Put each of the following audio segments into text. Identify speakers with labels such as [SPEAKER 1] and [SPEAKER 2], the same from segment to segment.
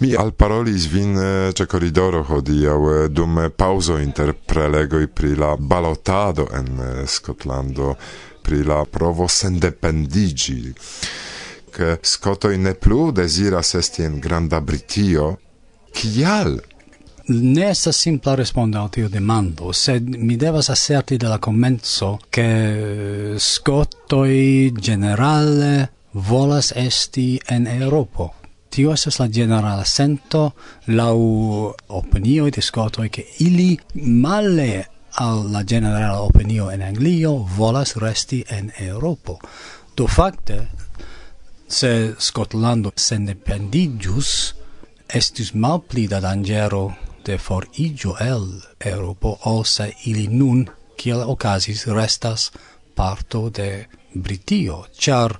[SPEAKER 1] Mi alparolis vin eh, ce corridoro hodiau eh, dum pauso inter prelegoi pri la balotado en eh, Scotlando pri la provo sendependigi che scotoi ne plu desiras esti in Granda Britio. Kial?
[SPEAKER 2] Ne estas simpla respondo al tiu demando, sed mi devas aserti de la comenzo che Skotoj generale volas esti en Europo. Tio estas la generala sento lau opinioi de scotoi che ili male al la generala opinio en Anglio volas resti en Europo. Do facte, se Scotlando sendependigius, estis malpli da dangero de forigio el Europo, ol se ili nun, kiel ocasis, restas parto de Britio, char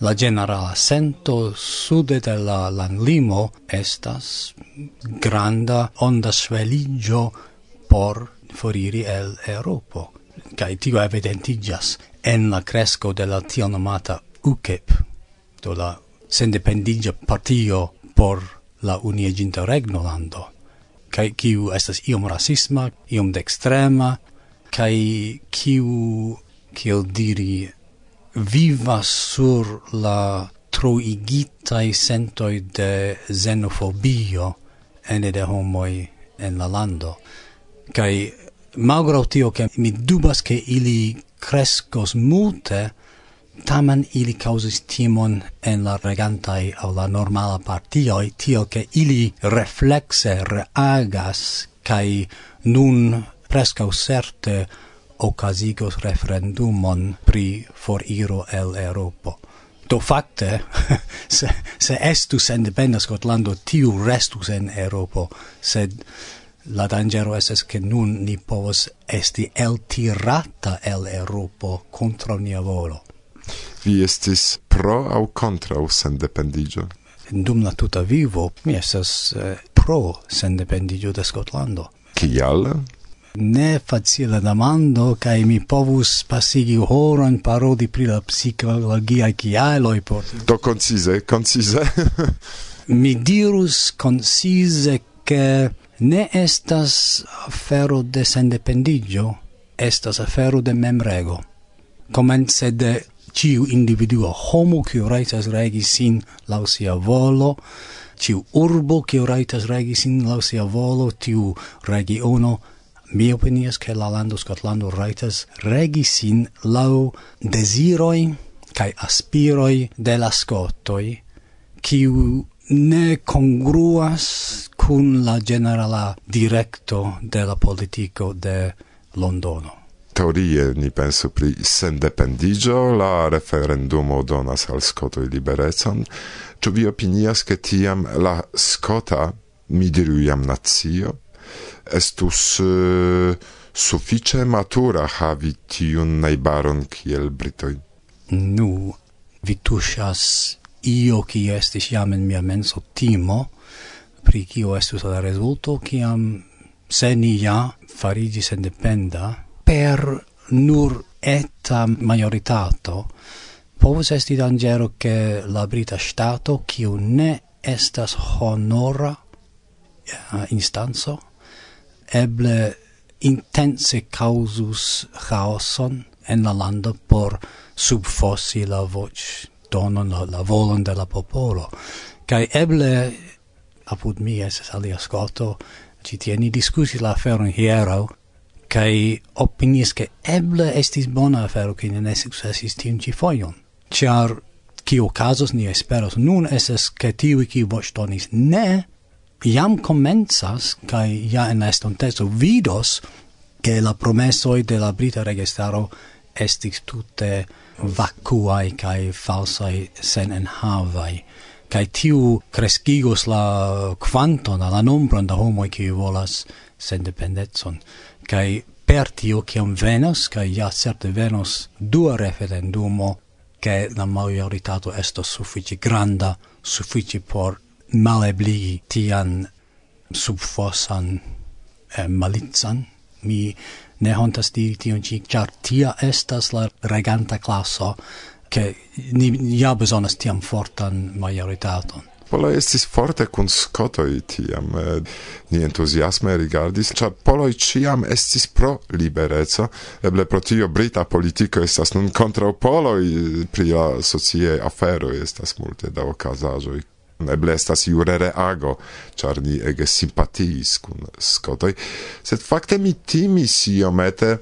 [SPEAKER 2] la generala sento sude de la landlimo estas granda onda sveligio por foriri el Europo. Kai tio evidentigas en la cresco de la tiel nomata UKIP, do la sendependigia partio por la unieginta regnolando, kai kiu estas iom rasisma, iom dextrema, kai kiu, kiel diri, vivas sur la troigitai sentoi de xenofobio ene de homoi en la lando. Kai malgrau tio che mi dubas che ili crescos multe, tamen ili causis timon en la regantai au la normala partioi, tio che ili reflexe reagas, kai nun prescau certe ocasigos referendumon pri foriro el Europo. Do facte, se, se estus independa Scotlando, tiu restus en Europo, sed la dangero estes che nun ni povos esti eltirata el Europo contra nia volo.
[SPEAKER 1] Vi estis pro au contra sendependigio?
[SPEAKER 2] Dum la tuta vivo, mi estes eh, pro sendependigio de Scotlando.
[SPEAKER 1] Kial?
[SPEAKER 2] ne facile demando cae mi povus pasigi horon parodi pri la psicologia cialoi por...
[SPEAKER 1] Do concise, concise.
[SPEAKER 2] mi dirus concise che ne estas afero de sendependigio, estas afero de memrego. Comence de ciu individuo homo qui raitas regi sin laŭ sia volo, ciu urbo qui raitas regi sin laŭ sia volo, tiu regiono mi opinias che la lando Scotlando raitas regi sin lau desiroi kai aspiroi de la scotoi chi ne congruas cun la generala directo de la politico de Londono.
[SPEAKER 1] Teorie ni penso pri sendependigio, la referendumo donas al Skotoj liberecon. Ĉu vi opinias, che tiam la scota, mi diru iam nazio, estus eh, uh, suffice matura havi tiun neibaron kiel Britoi.
[SPEAKER 2] Nu, vi tushas io qui estis jam in mia menso timo, pri kio estus la resulto, kiam se ni ja farigis independa per nur eta majoritato, povus esti dangero che la brita stato, kiu ne estas honora eh, uh, instanzo, eble intense causus chaoson en la lando por subfossi la voc donon la, la volon de la popolo. Kai eble apud mi es alia scoto ci tieni discusi la aferon hiero kai opinies che eble estis bona afero che ne successis tiun ci foion. Ciar, cio casos ni esperos nun eses che tiui qui voc donis ne jam comenzas, kai ja en la estontezo vidos, che la promessoi de la Brita registaro estis tutte vacuai kai falsai sen enhavae kai tiu crescigos la quanton la nombron da homoi qui volas sendependetson kai per tio kiam venos kai ja certe venos dua referendumo che la majoritato esto suffici granda suffici por malebligi tian subfosan eh, malitzan. Mi ne hontas diri tion ci, char tia estas la reganta classo, che ni ja besonas tiam fortan majoritaton.
[SPEAKER 1] Polo estis forte kun skotoj tiam. Eh, ni entuziasme rigardis, ĉar poloj ĉiam estis pro libereco. Eble pro tio brita politiko estas nun kontraŭ poloj pri la sociaj aferoj estas multe da okazaĵoj eble estas jure reago, ĉar ni ege simpatiis kun skotoj, sed fakte mi timis iomete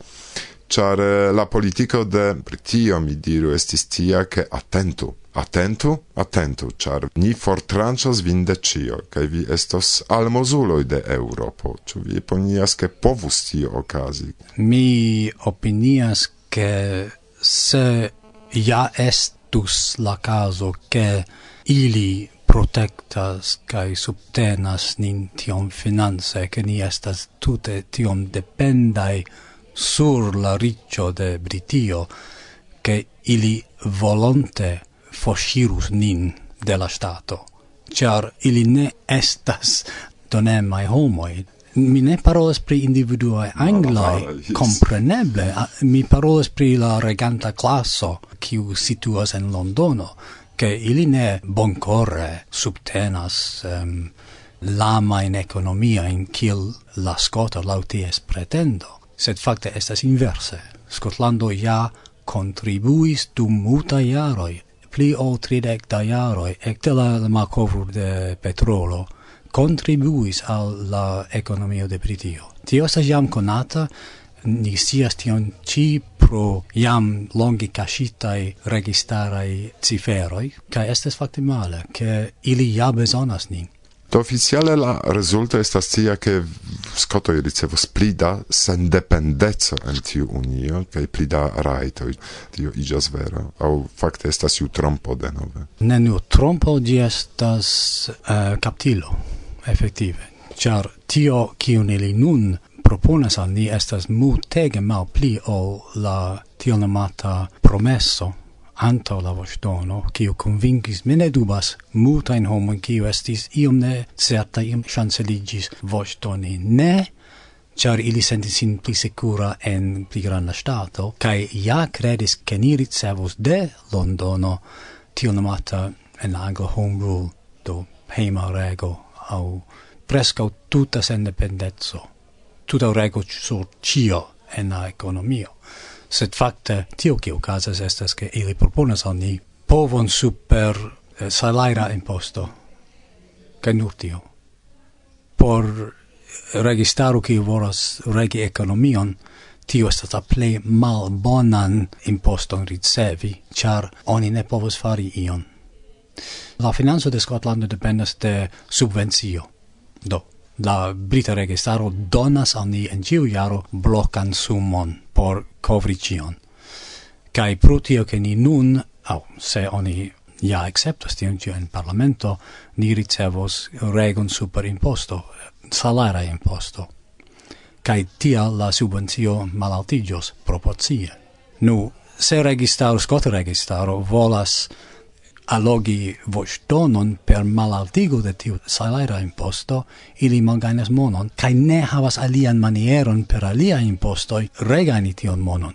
[SPEAKER 1] char eh, la politico de Britio, mi diru, estis tia, che attentu, attentu, attentu, char ni fortrancios vin de cio, cae vi estos almozuloi de Europo. Ču vi ponias che povus tio ocasi?
[SPEAKER 2] Mi opinias, che se ja estus la caso, che ili protectas kai subtenas nin tiom finance ke ni estas tute tiom dependai sur la riccio de Britio che ili volonte foscirus nin de la stato char ili ne estas donemai homoi mi ne parolas pri individuae anglai, compreneble, mi parolas pri la reganta classo, kiu situas en Londono, che ili ne boncore subtenas um, lama in economia in kiel la scota lauties pretendo, sed facte estas inverse. Scotlando ja contribuis dum muta iaroi pli o tridec da jaroi, ecte la macovru de petrolo, contribuis al la economio de Britio. Tio estas jam conata, ni sias tion ci pro iam longi cascitai registarai ciferoi, ca estes facte male, che ili ja besonas nin.
[SPEAKER 1] Do oficiale la resulta estas tia, ke Skotoj ricevos pli sen sendependeco en tiu unio kaj pli da rajtoj. Tio iĝas vero au fakte estas iu trompo denove.
[SPEAKER 2] Ne nu trompo, di estas eh, uh, captilo effettive char tio, kiun ili nun proponas al ni estas multege malpli ol la tionomata promesso antaŭ la voĉdono, kiu konvinkis, mi ne dubas, multajn homojn, kiu estis iom ne certa, iom ŝanceliĝis voĉdoni. Ne, ĉar ili sentis sin pli sekura en pli granda stato, kaj ja credis che ni ricevos de Londono tio nomata en anglo home rule, do heima rego, au preskaŭ tuta sendependezzo tuta rego sur cio en la economio. Sed facte, tio che ocasas estas che ili proponas al ni povon super eh, salaira imposto. che nur tio. Por registaru che voras regi economion, tio estas la plej malbonan imposton ricevi, char oni ne povos fari ion. La finanza de Scotland dependas de subvencio. Do, la brita registaro donas al ni en ciu jaro blokan sumon por covri cion. Kai pro tio ke ni nun, aŭ se oni ja acceptas tion ĉio en parlamento, ni ricevos regon super imposto, salara imposto. kai tia la subvencio malaltigios proporcie. Nu, se registaro, scot registaro volas allogi vostonon per malaltigo de tiu salera imposto, ili malgainas monon, kai ne havas alian manieron per alia imposto regaini tion monon.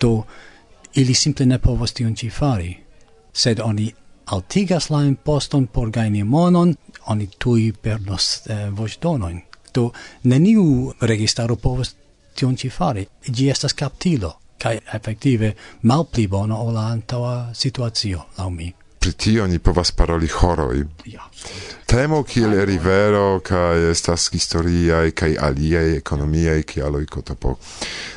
[SPEAKER 2] Do, ili simple ne povos tion ci fari, sed oni altigas la imposton por gaini monon, oni tui perdos eh, vostonoin. Do, neniu registaro povos tion ci fari. Gi estas captilo, cae effective malpli bona o la antaua situatio, lau mi
[SPEAKER 1] pri tio ni povas paroli horoj. Ja. Temo kiel rivero kaj estas historiaj kaj aliaj ekonomiaj kialoj kotopo.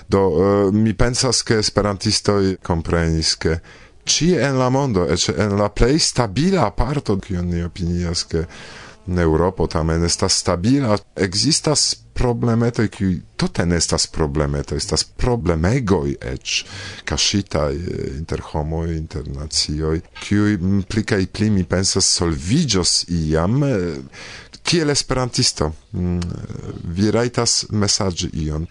[SPEAKER 1] Do uh, mi pensas ke esperantistoj komprenis ke ĉie en la mondo, eĉ en la plej stabila parto kiun ni opinias ke Eŭropo tamen estas stabila, ekzistas problemetoj kiuj tute ne estas problemetoj, estas problemegoj eĉ kaŝitaj eh, inter homoj, inter nacioj, kiuj pli kaj pli mi pensas solviĝos iam eh, kiel esperantisto. Vi rajtas mesaĝi ion.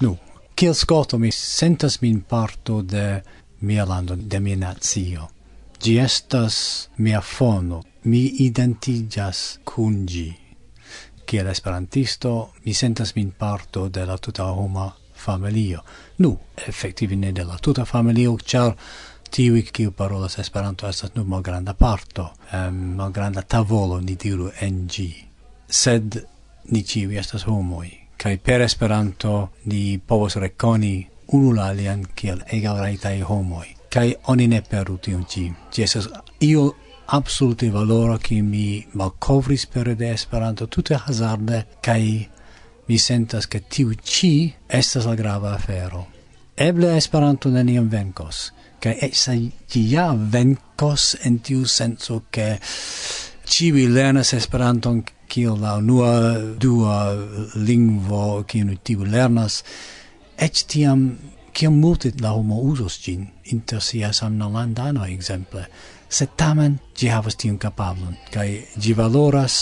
[SPEAKER 2] Nu, kiel skoto mi sentas min parto de mia lando, de mia nacio. Gi estas mia fono, mi identigas cun gi. Kiel esperantisto, mi sentas min parto de la tuta homa familio. Nu, effektive ne de la tuta familio, char tiui kiu parolas Esperanto estas nur malgranda parto, um, malgranda tavolo, ni diru, en gi. Sed ni ciui estas homoi, kai per Esperanto ni povos reconi unu la alian kiel egal raitai homoi, kai oni ne peru tion ci. Ci estas io absolute valoro che mi malcovris per de Esperanto tutte hazarde kai mi sentas che tiu ci estas la grava afero. Eble Esperanto neniam venkos kai e sa ja venkos en tiu senso che ciui lernas Esperanton kiel la unua dua lingvo kiun tiu lernas, ec tiam kiam multe la homo usos gin inter sia samnalandanoj exemple se tamen gi havas tiun kapablon kaj gi valoras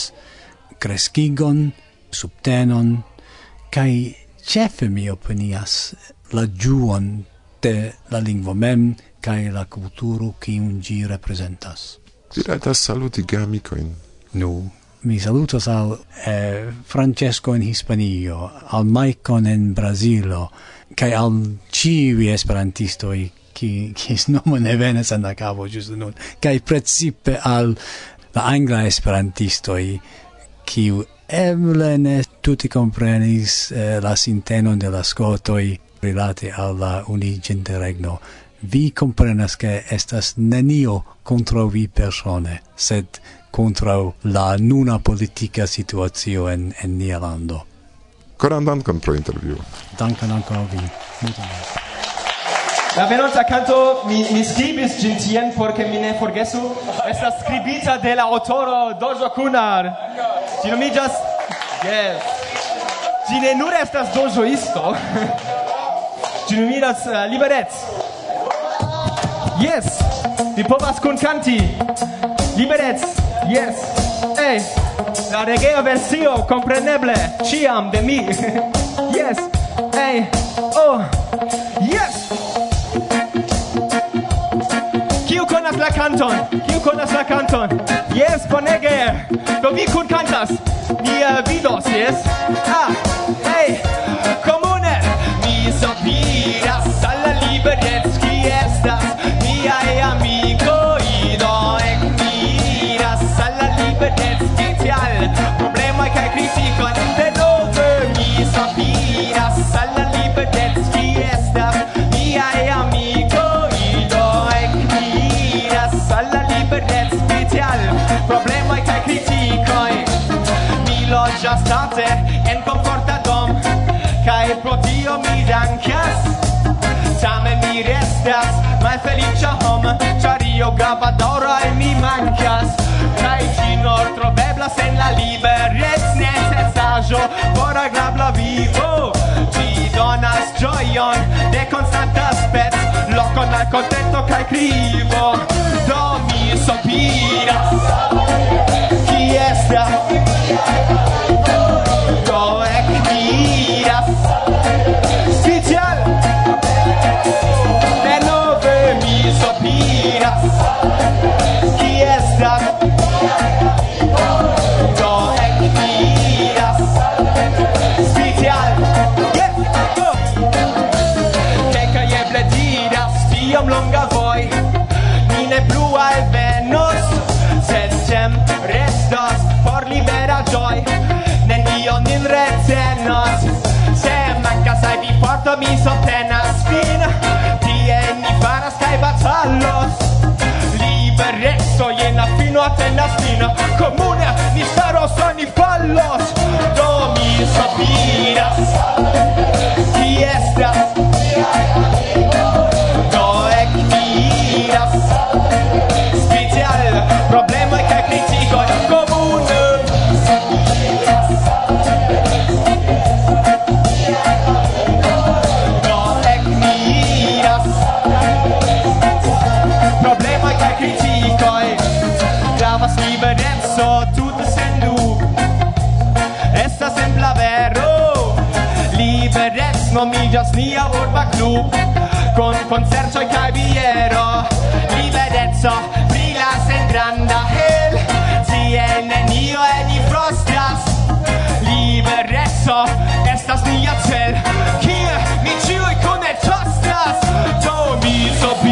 [SPEAKER 2] kreskigon, subtenon kaj ĉefe mi opinias la ĝuon de la lingvo mem kaj la kulturo kiun ĝi reprezentas.
[SPEAKER 1] Vi rajtas saluti geamikojn?
[SPEAKER 2] Nu, mi salutas al eh, Francesco in Hispanio, al Maicon en Brasilo, kai al civi esperantistoi qui quies nomo ne venas en la cavo giusto nun kai principe al la angla esperantistoi kiu eble ne tutti comprenis eh, la sintenon de la scotoi rilate alla unigente regno vi comprenas che estas nenio contro vi persone sed contra la nuna politica situazio en, en nia lando
[SPEAKER 1] Coran dankon pro interview.
[SPEAKER 2] Dankon ankaŭ vi. Multon
[SPEAKER 3] La venonta canto mi, mi scribis gin tien porque mi ne forgesu Esta scribita de la autoro Dojo Kunar. Ci nomigas Yes. Ci ne nur estas dojoisto. Ci nomigas uh, eh, Liberec. Yes. Vi povas kun canti. Liberec. Yes. Hey. La regea versio compreneble ciam de mi. yes. Hey. Oh. Yes. la canton? Kiu konas la canton? Yes, bonege. Do vi kun cantas? Ni uh, vidos, yes. Ah, hey. ĝastate en komforta dom kai pro tio mi dankas. Tamen mi restas Mai felicia hom ĉar io gravadora e mi mankas. Kai ĝi nur troveblas en la liberec Necessajo por agrabla vivo. Ci donas gioion de constanta spec lokon al contento kai krivo. Do mi sopiras. mi porto, mi sottenas fin Tie mi faras stai batallos. Liberezzo je la fino atenas min Comune ni staros, oni fallos. Do mi sopiras Ti estas Do ec mi iras Special problema Concertoj caviero. Mi Libereco brilas en granda hel Tie nenio frostas Liberezzo estas nia cel Kie mi ciui cune tostas Do mi
[SPEAKER 1] sobi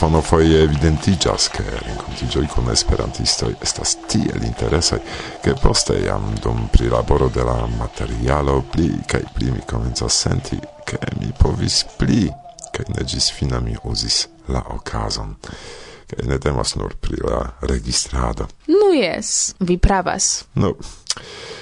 [SPEAKER 1] fonofoje evidentiĝas, ke renkontiĝoj kun esperantistoj estas tiel interesaj, ke poste jam dum prilaboro de la materialo pli kaj pli mi komencas senti, ke mi povis pli, kaj ne ĝis fina mi uzis la okazon kaj ne temas nur pri la registrado.
[SPEAKER 4] Nu jes, vi pravas.
[SPEAKER 1] Nu,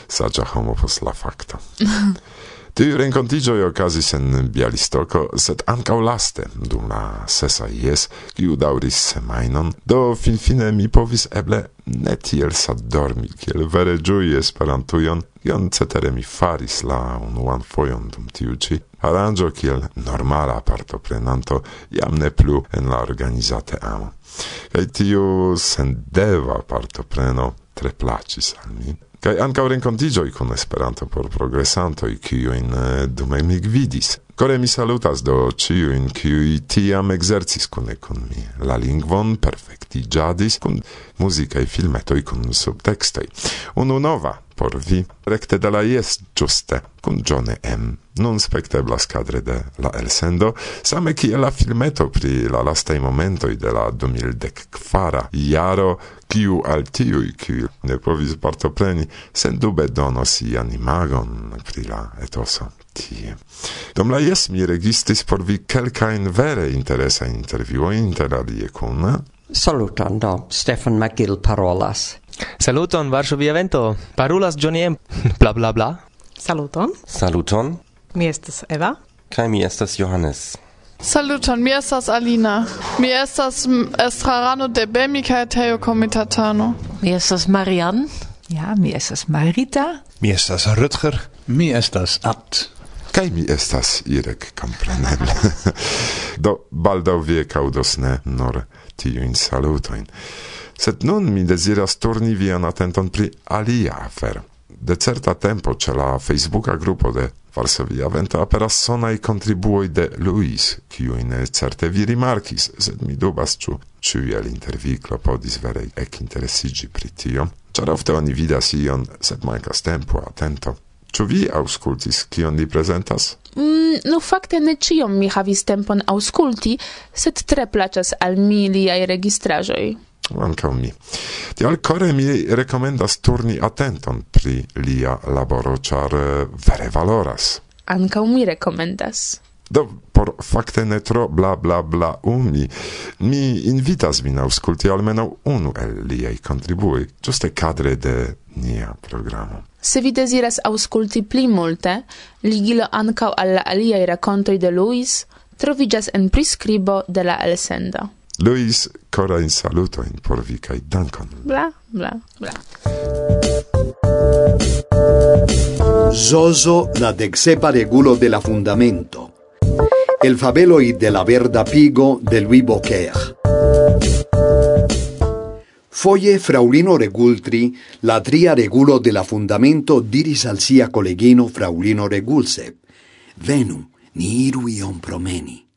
[SPEAKER 1] saĝa homo post la fakto. Tiu rencontigioi ocasis en Bialistoco, sed ancau laste, dum la sesa ies, kiu dauris semainon, do finfine mi povis eble ne tiel sad dormi, kiel vere giui esperantujon, ion cetere mi faris la unuan foion dum tiu ci, arrangio kiel normala partoprenanto jam ne plu en la organizate amo. Kaj tiu sendeva partopreno tre placis al mi kaj ankaŭ renkontiĝoj kun Esperanto por progresantoj, kiujn eh, dume mi gvidis. Kore mi salutas do ciuin kiui tiam exercis kune kun mi. La lingvon perfectigiadis kun muzicae filmetoi kun subtextoi. Unu nova por vi, recte de la jes giuste, kun John M nun specteblas cadre de la elsendo, same kiel la filmeto pri la lastaj momentoj de la 2014 jaro, kiu al tiuj, kiu ne povis partopreni, sendube donos ian imagon pri la etoso tie. Dom la jes mi registris por vi kelkajn vere interesajn intervjuojn interalie kun...
[SPEAKER 5] Saluton, do, Stefan McGill parolas.
[SPEAKER 3] Saluton, Varsovia Vento. Parolas, Johnny M. bla bla bla.
[SPEAKER 6] Saluton.
[SPEAKER 7] Saluton.
[SPEAKER 6] Mi estas Eva.
[SPEAKER 7] Kaj mi estas Johannes.
[SPEAKER 8] Saluton, mi estas Alina. Mi estas estrarano de Bemi kaj Teo komitatano.
[SPEAKER 9] Mi estas Marian.
[SPEAKER 10] Ja, mi estas Marita.
[SPEAKER 11] Mi estas Rutger.
[SPEAKER 2] Mi estas Abt.
[SPEAKER 1] Kaj mi estas Irek kompreneble. Do baldaŭ vie kaŭdos ne nur tiujn salutojn. Sed nun mi deziras turni vian atenton pri alia afero. De certa tempo ce la Facebooka grupo de Varsovia vento aperas sonai contribuoi de Luis, ciuin certe vi rimarkis, sed mi dubas ciu ciu el intervi clopodis vere ec interesigi pritio, Ciar ofte oni vidas ion, sed mancas tempo atento. Ciu vi auscultis, kion li presentas?
[SPEAKER 4] Mm, no fakte ne ciom mi havis tempon aŭskulti, sed tre placas al mi liai registrajoi
[SPEAKER 1] ankaŭ mi. Tial core mi recomendas turni atenton pri lia laboro, char eh, vere valoras.
[SPEAKER 4] Ankaŭ mi recomendas.
[SPEAKER 1] Do, por fakte ne tro bla bla bla umi, mi invitas vin ausculti almeno unu el liei contribui, giuste kadre de nia programo.
[SPEAKER 4] Se vi desiras ausculti pli multe, ligilo ancau al aliei racontoi rakontoj de Luis trovigas en prescribo de la elsendo.
[SPEAKER 1] Luis, cora in saluto in por vi kai dankon.
[SPEAKER 4] Bla, bla, bla.
[SPEAKER 12] Zozo la dexepa regulo de la fundamento. El fabelo y de la verda pigo de Louis Boquer. Foie fraulino Regultri, la tria regulo de la fundamento diris al sia colegino fraulino Regulse. Venu, ni iru iom promeni.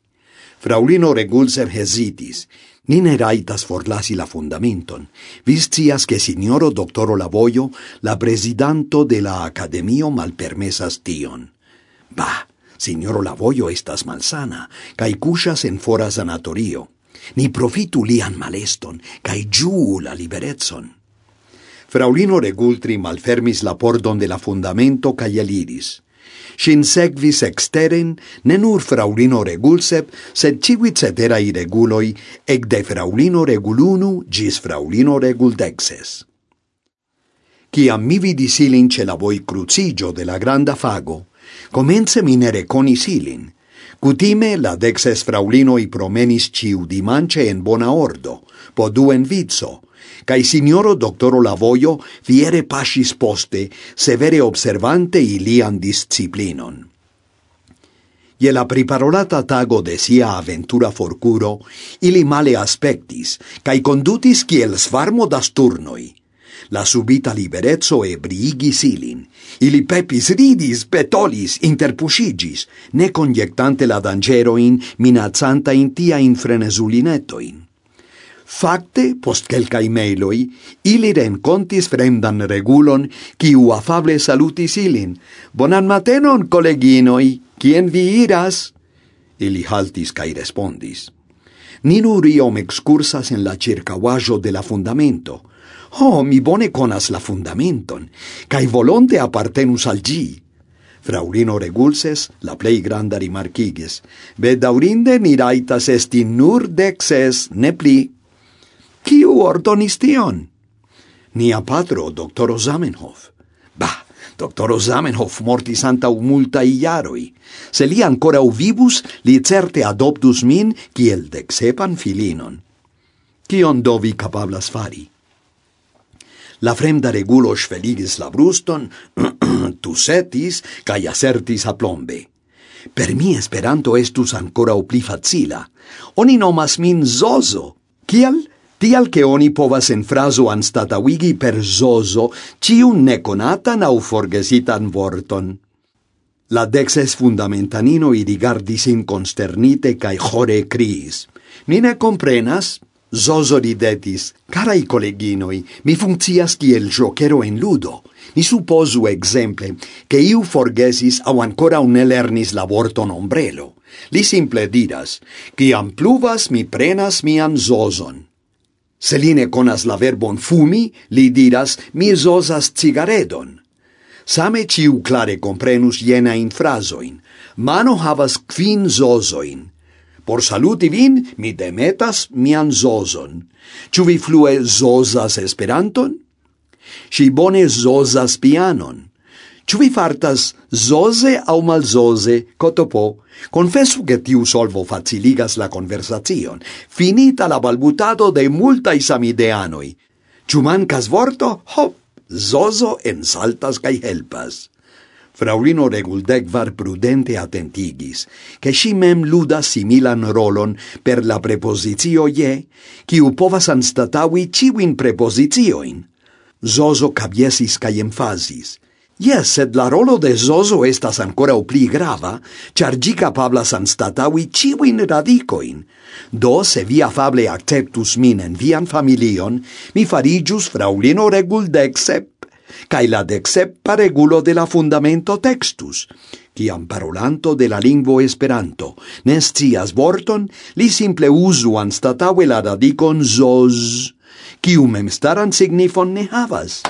[SPEAKER 12] Fraulino Regulser hesitis. Ni ne raitas forlasi la fundamenton. Viscias che signoro doctoro Lavoio, la presidanto de la Academio malpermesas tion. Bah, signoro Lavoio estas malsana, cae cushas en fora sanatorio. Ni profitu lian maleston, cae giuu la liberetson. Fraulino Regultri malfermis la pordon de la fundamento cae eliris. Sin segvis exteren ne nur fraulino regulsep, sed civi ceterai reguloi, ec de fraulino regulunu gis fraulino reguldexes. Ciam mi vidis ilin ce la voi crucigio de la granda fago, comence mi ne reconis ilin, Cutime la dexes fraulinoi promenis ciu dimance en bona ordo, po du en vizzo, Cae signoro doctoro Lavoio fiere pasis poste, severe observante ilian disciplinon. Je la priparolata tago de sia aventura forcuro, ili male aspectis, cae condutis kiel svarmo das turnoi. La subita liberezzo ebriigis ilin. Ili pepis ridis, petolis, interpusigis, ne conjectante la dangeroin, minazzanta in tia infrenesulinetoin. Fakte, post quelcae mailoi, ili rencontis fremdan regulon, kiu afable salutis ilin. Bonan matenon, koleginoi, kien vi iras? Ili haltis cae respondis. Ni nur iom excursas en la circauajo de la fundamento. Ho, mi bone conas la fundamenton, cae volonte apartenus al gi. Fraulino Regulses la plei granda rimarkiges. Bedaurinde ni raitas esti nur dexes, ne pli. Kiu ordonis tion? Nia patro, doctoro Zamenhof. Bah, doctoro Zamenhof mortis antau multa iaroi. Se li ancora vivus, li certe adoptus min kiel dexepan filinon. Kion dovi capablas fari? La fremda regulo sveligis la bruston, tusetis, cae asertis aplombe. Per mi Esperanto estus ancora pli facila. Oni nomas min Zozo. Kial? tial che oni povas en fraso anstatauigi per zozo ciun neconatan au forgesitan vorton. La dexes fundamentanino irigardis in consternite cae jore criis. Ni ne comprenas? Zozo ridetis, carai colleginoi, mi funccias kiel giocero en ludo. Ni supposu exemple che iu forgesis au ancora un elernis la vorton ombrelo. Li simple diras, ciam pluvas mi prenas mian zozon. Se li ne conas la verbon fumi, li diras, mi zosas cigaredon. Same ciu clare comprenus jenain frasoin. Mano havas quin zozoin. Por saluti vin, mi demetas mian zozon. Ciu vi flue zozas Esperanton? Si bone zozas pianon. Ciu vi fartas zoze aŭ malzoze, cotopo? Confessu che tiu solvo faciligas la conversazion, finita la balbutado de multa isamideanoi. Ciu mancas vorto, hop, zozo en saltas cae helpas. Fraulino Reguldegvar prudente atentigis, che si mem luda similan rolon per la preposizio je, kiu povas anstatawi ciuin preposizioin. Zozo cabiesis cae enfasis, Yes, sed la rolo de Zozo estas ancora pli grava, char gi capablas anstataui ciuin radicoin. Do, se vi afable acceptus min en vian familion, mi farigius fraulino regul decsep, cae la decsepa regulo de la fundamento textus. Ciam parolanto de la lingvo Esperanto nestias vorton, li simple usu anstataue la radicon Zoz, cium memstaran signifon ne havas.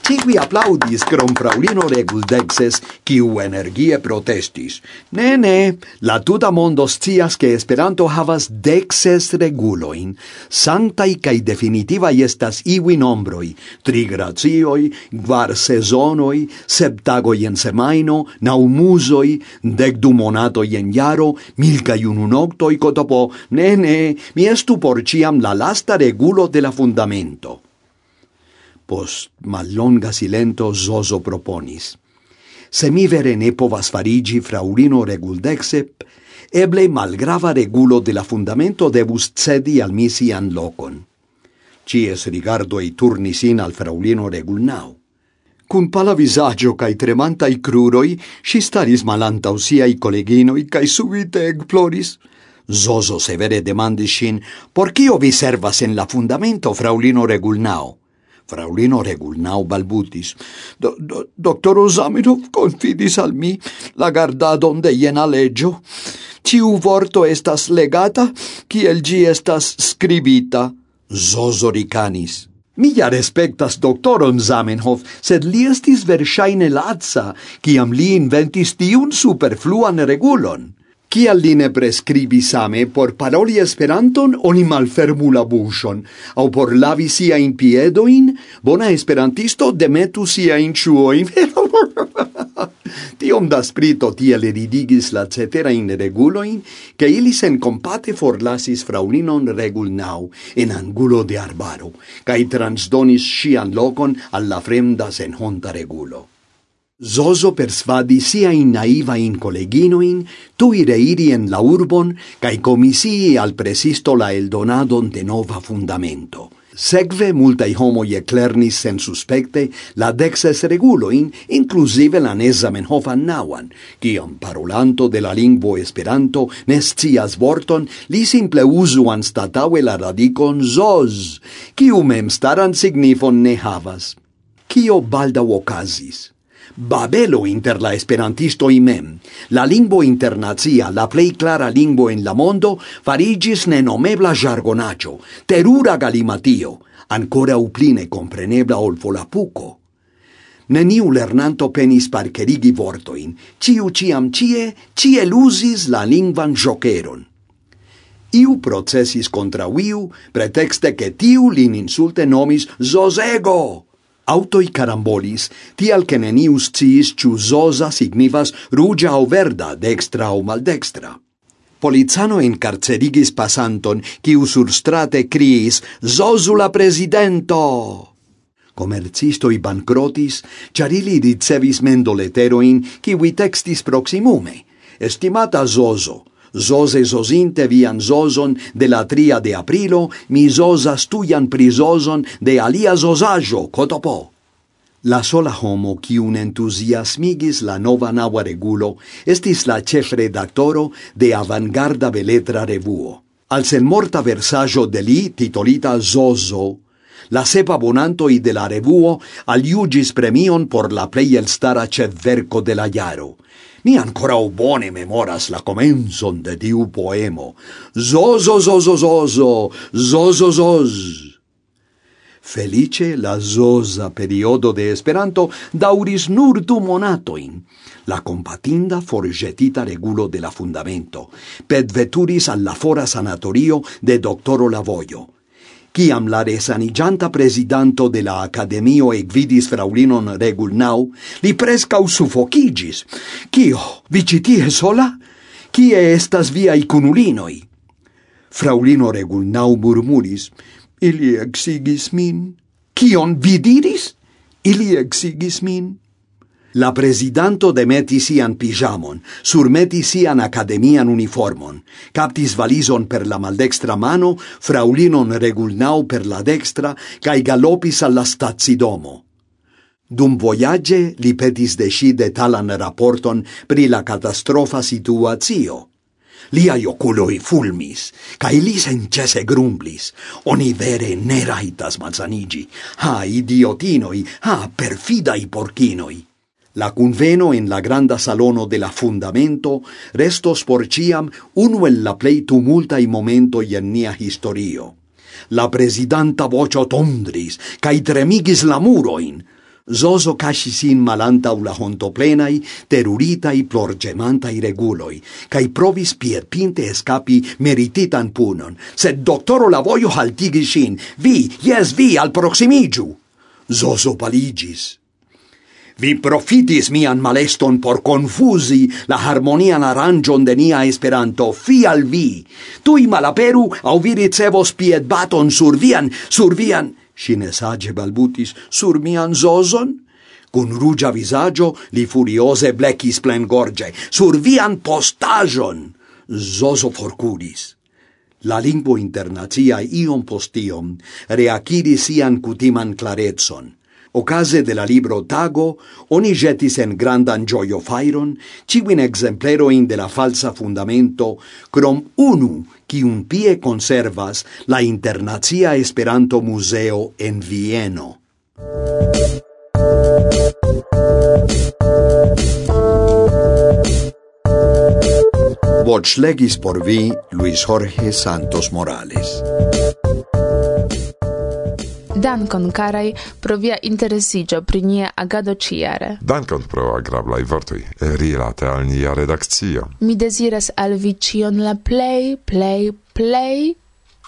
[SPEAKER 12] Tiui applaudis crom fraulino reguldexes, Dexes, kiu energie protestis. Ne, ne, la tuta mondo scias che Esperanto havas dexes reguloin, Santai cae definitivai estas iwi nombroi, tri grazioi, gvar sezonoi, septagoi en semaino, nau musoi, dec du monatoi en jaro, mil cae unu noctoi cotopo, ne, ne, mi estu por ciam la lasta regulo de la fundamento. Post mallonga silento Zozo proponis. Se mi vere ne povas farigi fraulino reguldexep, eble malgrava regulo de la fundamento debus cedi al mi sian locon. Cies rigardoi turnis in al fraulino regulnau. Cun pala visagio cae tremantai cruroi, si staris malantau siai colleginoi cae subite egploris. Zozo severe demandis sin, por cio vi servas en la fundamento, fraulino regulnau? Fraulino Regulnau balbutis. Do, do, doctor Osamirov confidis al mi la gardadon de jena leggio. Ciu vorto estas legata, kiel gi estas scribita. Zozoricanis. Mi ja respectas doctoron Zamenhof, sed li estis versaine lazza, ciam li inventis tiun superfluan regulon. Kial li ne prescribi same por paroli Esperanton oni malfermu la buŝon, aŭ por lavi siajn piedojn, bona esperantisto demetu siajn chuoin. Tiom da sprito tiel ridigis la ceterajn regulojn, ke ili senkompate forlasis fraŭlinon regulnaŭ en angulo de arbaro, kaj transdonis ŝian lokon al la fremda senhonta regulo. Zozo persvadi siain naivain tu ire reiri en la urbon cae comisii al presisto la eldonadon de nova fundamento. Sekve multai homoi eclernis sen suspecte la dexes reguloin, inclusive la ne Zamenhofan nauan, ciam parolanto de la lingvo Esperanto nescias vorton, li simple usu anstataue la radicon zoz, kiu mem staran signifon ne havas. Cio balda occasis? babelo inter la esperantisto mem. La lingvo internazia, la plei clara lingvo en la mondo, farigis nenomebla jargonacio, terura galimatio, ancora upline comprenebla ol volapuco. Neniu lernanto penis parcerigi vortoin, ciu ciam cie, cie lusis la lingvan joceron. Iu procesis contra viu, pretexte che tiu lin insulte nomis «Zosego!» Autoi carambolis, tial che nenius ciis ciu zosa signifas rugia o verda, dextra o maldextra. Polizano incarcerigis quiu sur strate criis «Zozula presidento!» Comercistoi bancrotis, charili ricevis mendoleteroin, kiwi textis proximume. Estimata Zozo, Zose zosinte vian zozon de la tria de aprilo, mi zosas tuian prizozon de alia zosajo cotopo. La sola homo kiun entusiasmigis la nova nava regulo estis la ĉefredaktoro de avangarda beletra revuo. Al senmorta versaggio de li titolita Zozo la sepa bonantoi de la revuo aliugis premion por la plei elstara verco de la jaro. ancora o bone memoras la comenzon de tiu poemo. zo zo. Felice la zoza periodo de Esperanto dauris nur du monatoin. La compatinda forgetita regulo de la fundamento, pedveturis veturis alla fora sanatorio de doctoro Lavoio. Ciam la resanigianta presidanto de la Academio egvidis fraulinon Regulnau, li prescau sufocigis. Cio, vi citie sola? Cie estas viai cunulinoi? Fraulino Regulnau murmuris, ili exigis min. Cion vi diris? Ili exigis min. La presidanto demetis sian pijamon, surmetis sian academian uniformon, captis valison per la maldextra mano, fraulinon regulnau per la dextra, cae galopis alla stazidomo. Dum voyage li petis de si detalan raporton pri la catastrofa situazio. Liai oculoi fulmis, cae li sencese grumblis. Oni vere ne raitas. Ha, idiotinoi, ha, perfidai porcinoi! La conveno in la granda salono de la fundamento restos por ciam uno el la plei tumultai momentoi en nia historio. La presidanta vocio tondris, cae tremigis la muroin. Zozo casis sin malantau la hontoplenai, teruritai, plorgemantai reguloi, cae provis pierpinte escapi merititan punon, sed doctoro la voio haltigis sin, vi, yes vi, al proximigiu. Zozo paligis. Vi profitis mian maleston por confusi la harmonian arangion de nia esperanto. Fi al vi! Tui malaperu, au vi ricevos pied baton sur vian, sur vian... Sine sage balbutis, sur mian zozon? Cun rugia visaggio li furiose blecis plen gorge. Sur vian postajon! Zozo forcudis. La lingua internazia iom postiom reaciris sian cutiman claretson. Ocase de la libro Tago, oni jetis en grandan gioio fairon, civin exempleroin de la falsa fundamento, crom unu, un pie conservas la Internazia Esperanto Museo en Vieno. Voce legis por vi Luis Jorge Santos Morales.
[SPEAKER 4] Dankon, carai, pro via interesigio pri nia agado ciare.
[SPEAKER 1] Dankon pro agrablai vortui, eh, rilate al nia redakcio.
[SPEAKER 4] Mi desiras al vi cion la play, play, play,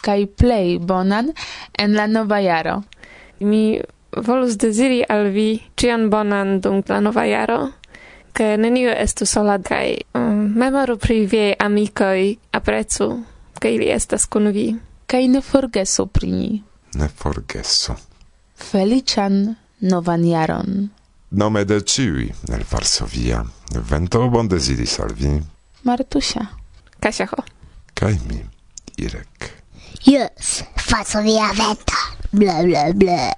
[SPEAKER 4] kai play bonan en la nova jaro.
[SPEAKER 9] Mi volus desiri al vi cion bonan dum la nova jaro, ke neniu estu sola kai um, mm, memoru pri viei amicoi aprecu, ke ili estas kun vi.
[SPEAKER 4] Kaj ne forgesu pri ni
[SPEAKER 1] ne forgesso.
[SPEAKER 4] Felician novan jaron.
[SPEAKER 1] Nome de ciui, el Varsovia, vento bon desidis al vi.
[SPEAKER 4] Martusia.
[SPEAKER 9] Kasia
[SPEAKER 1] ho. Kaj mi, Irek.
[SPEAKER 11] Yes, Varsovia vento. Bla, bla, bla.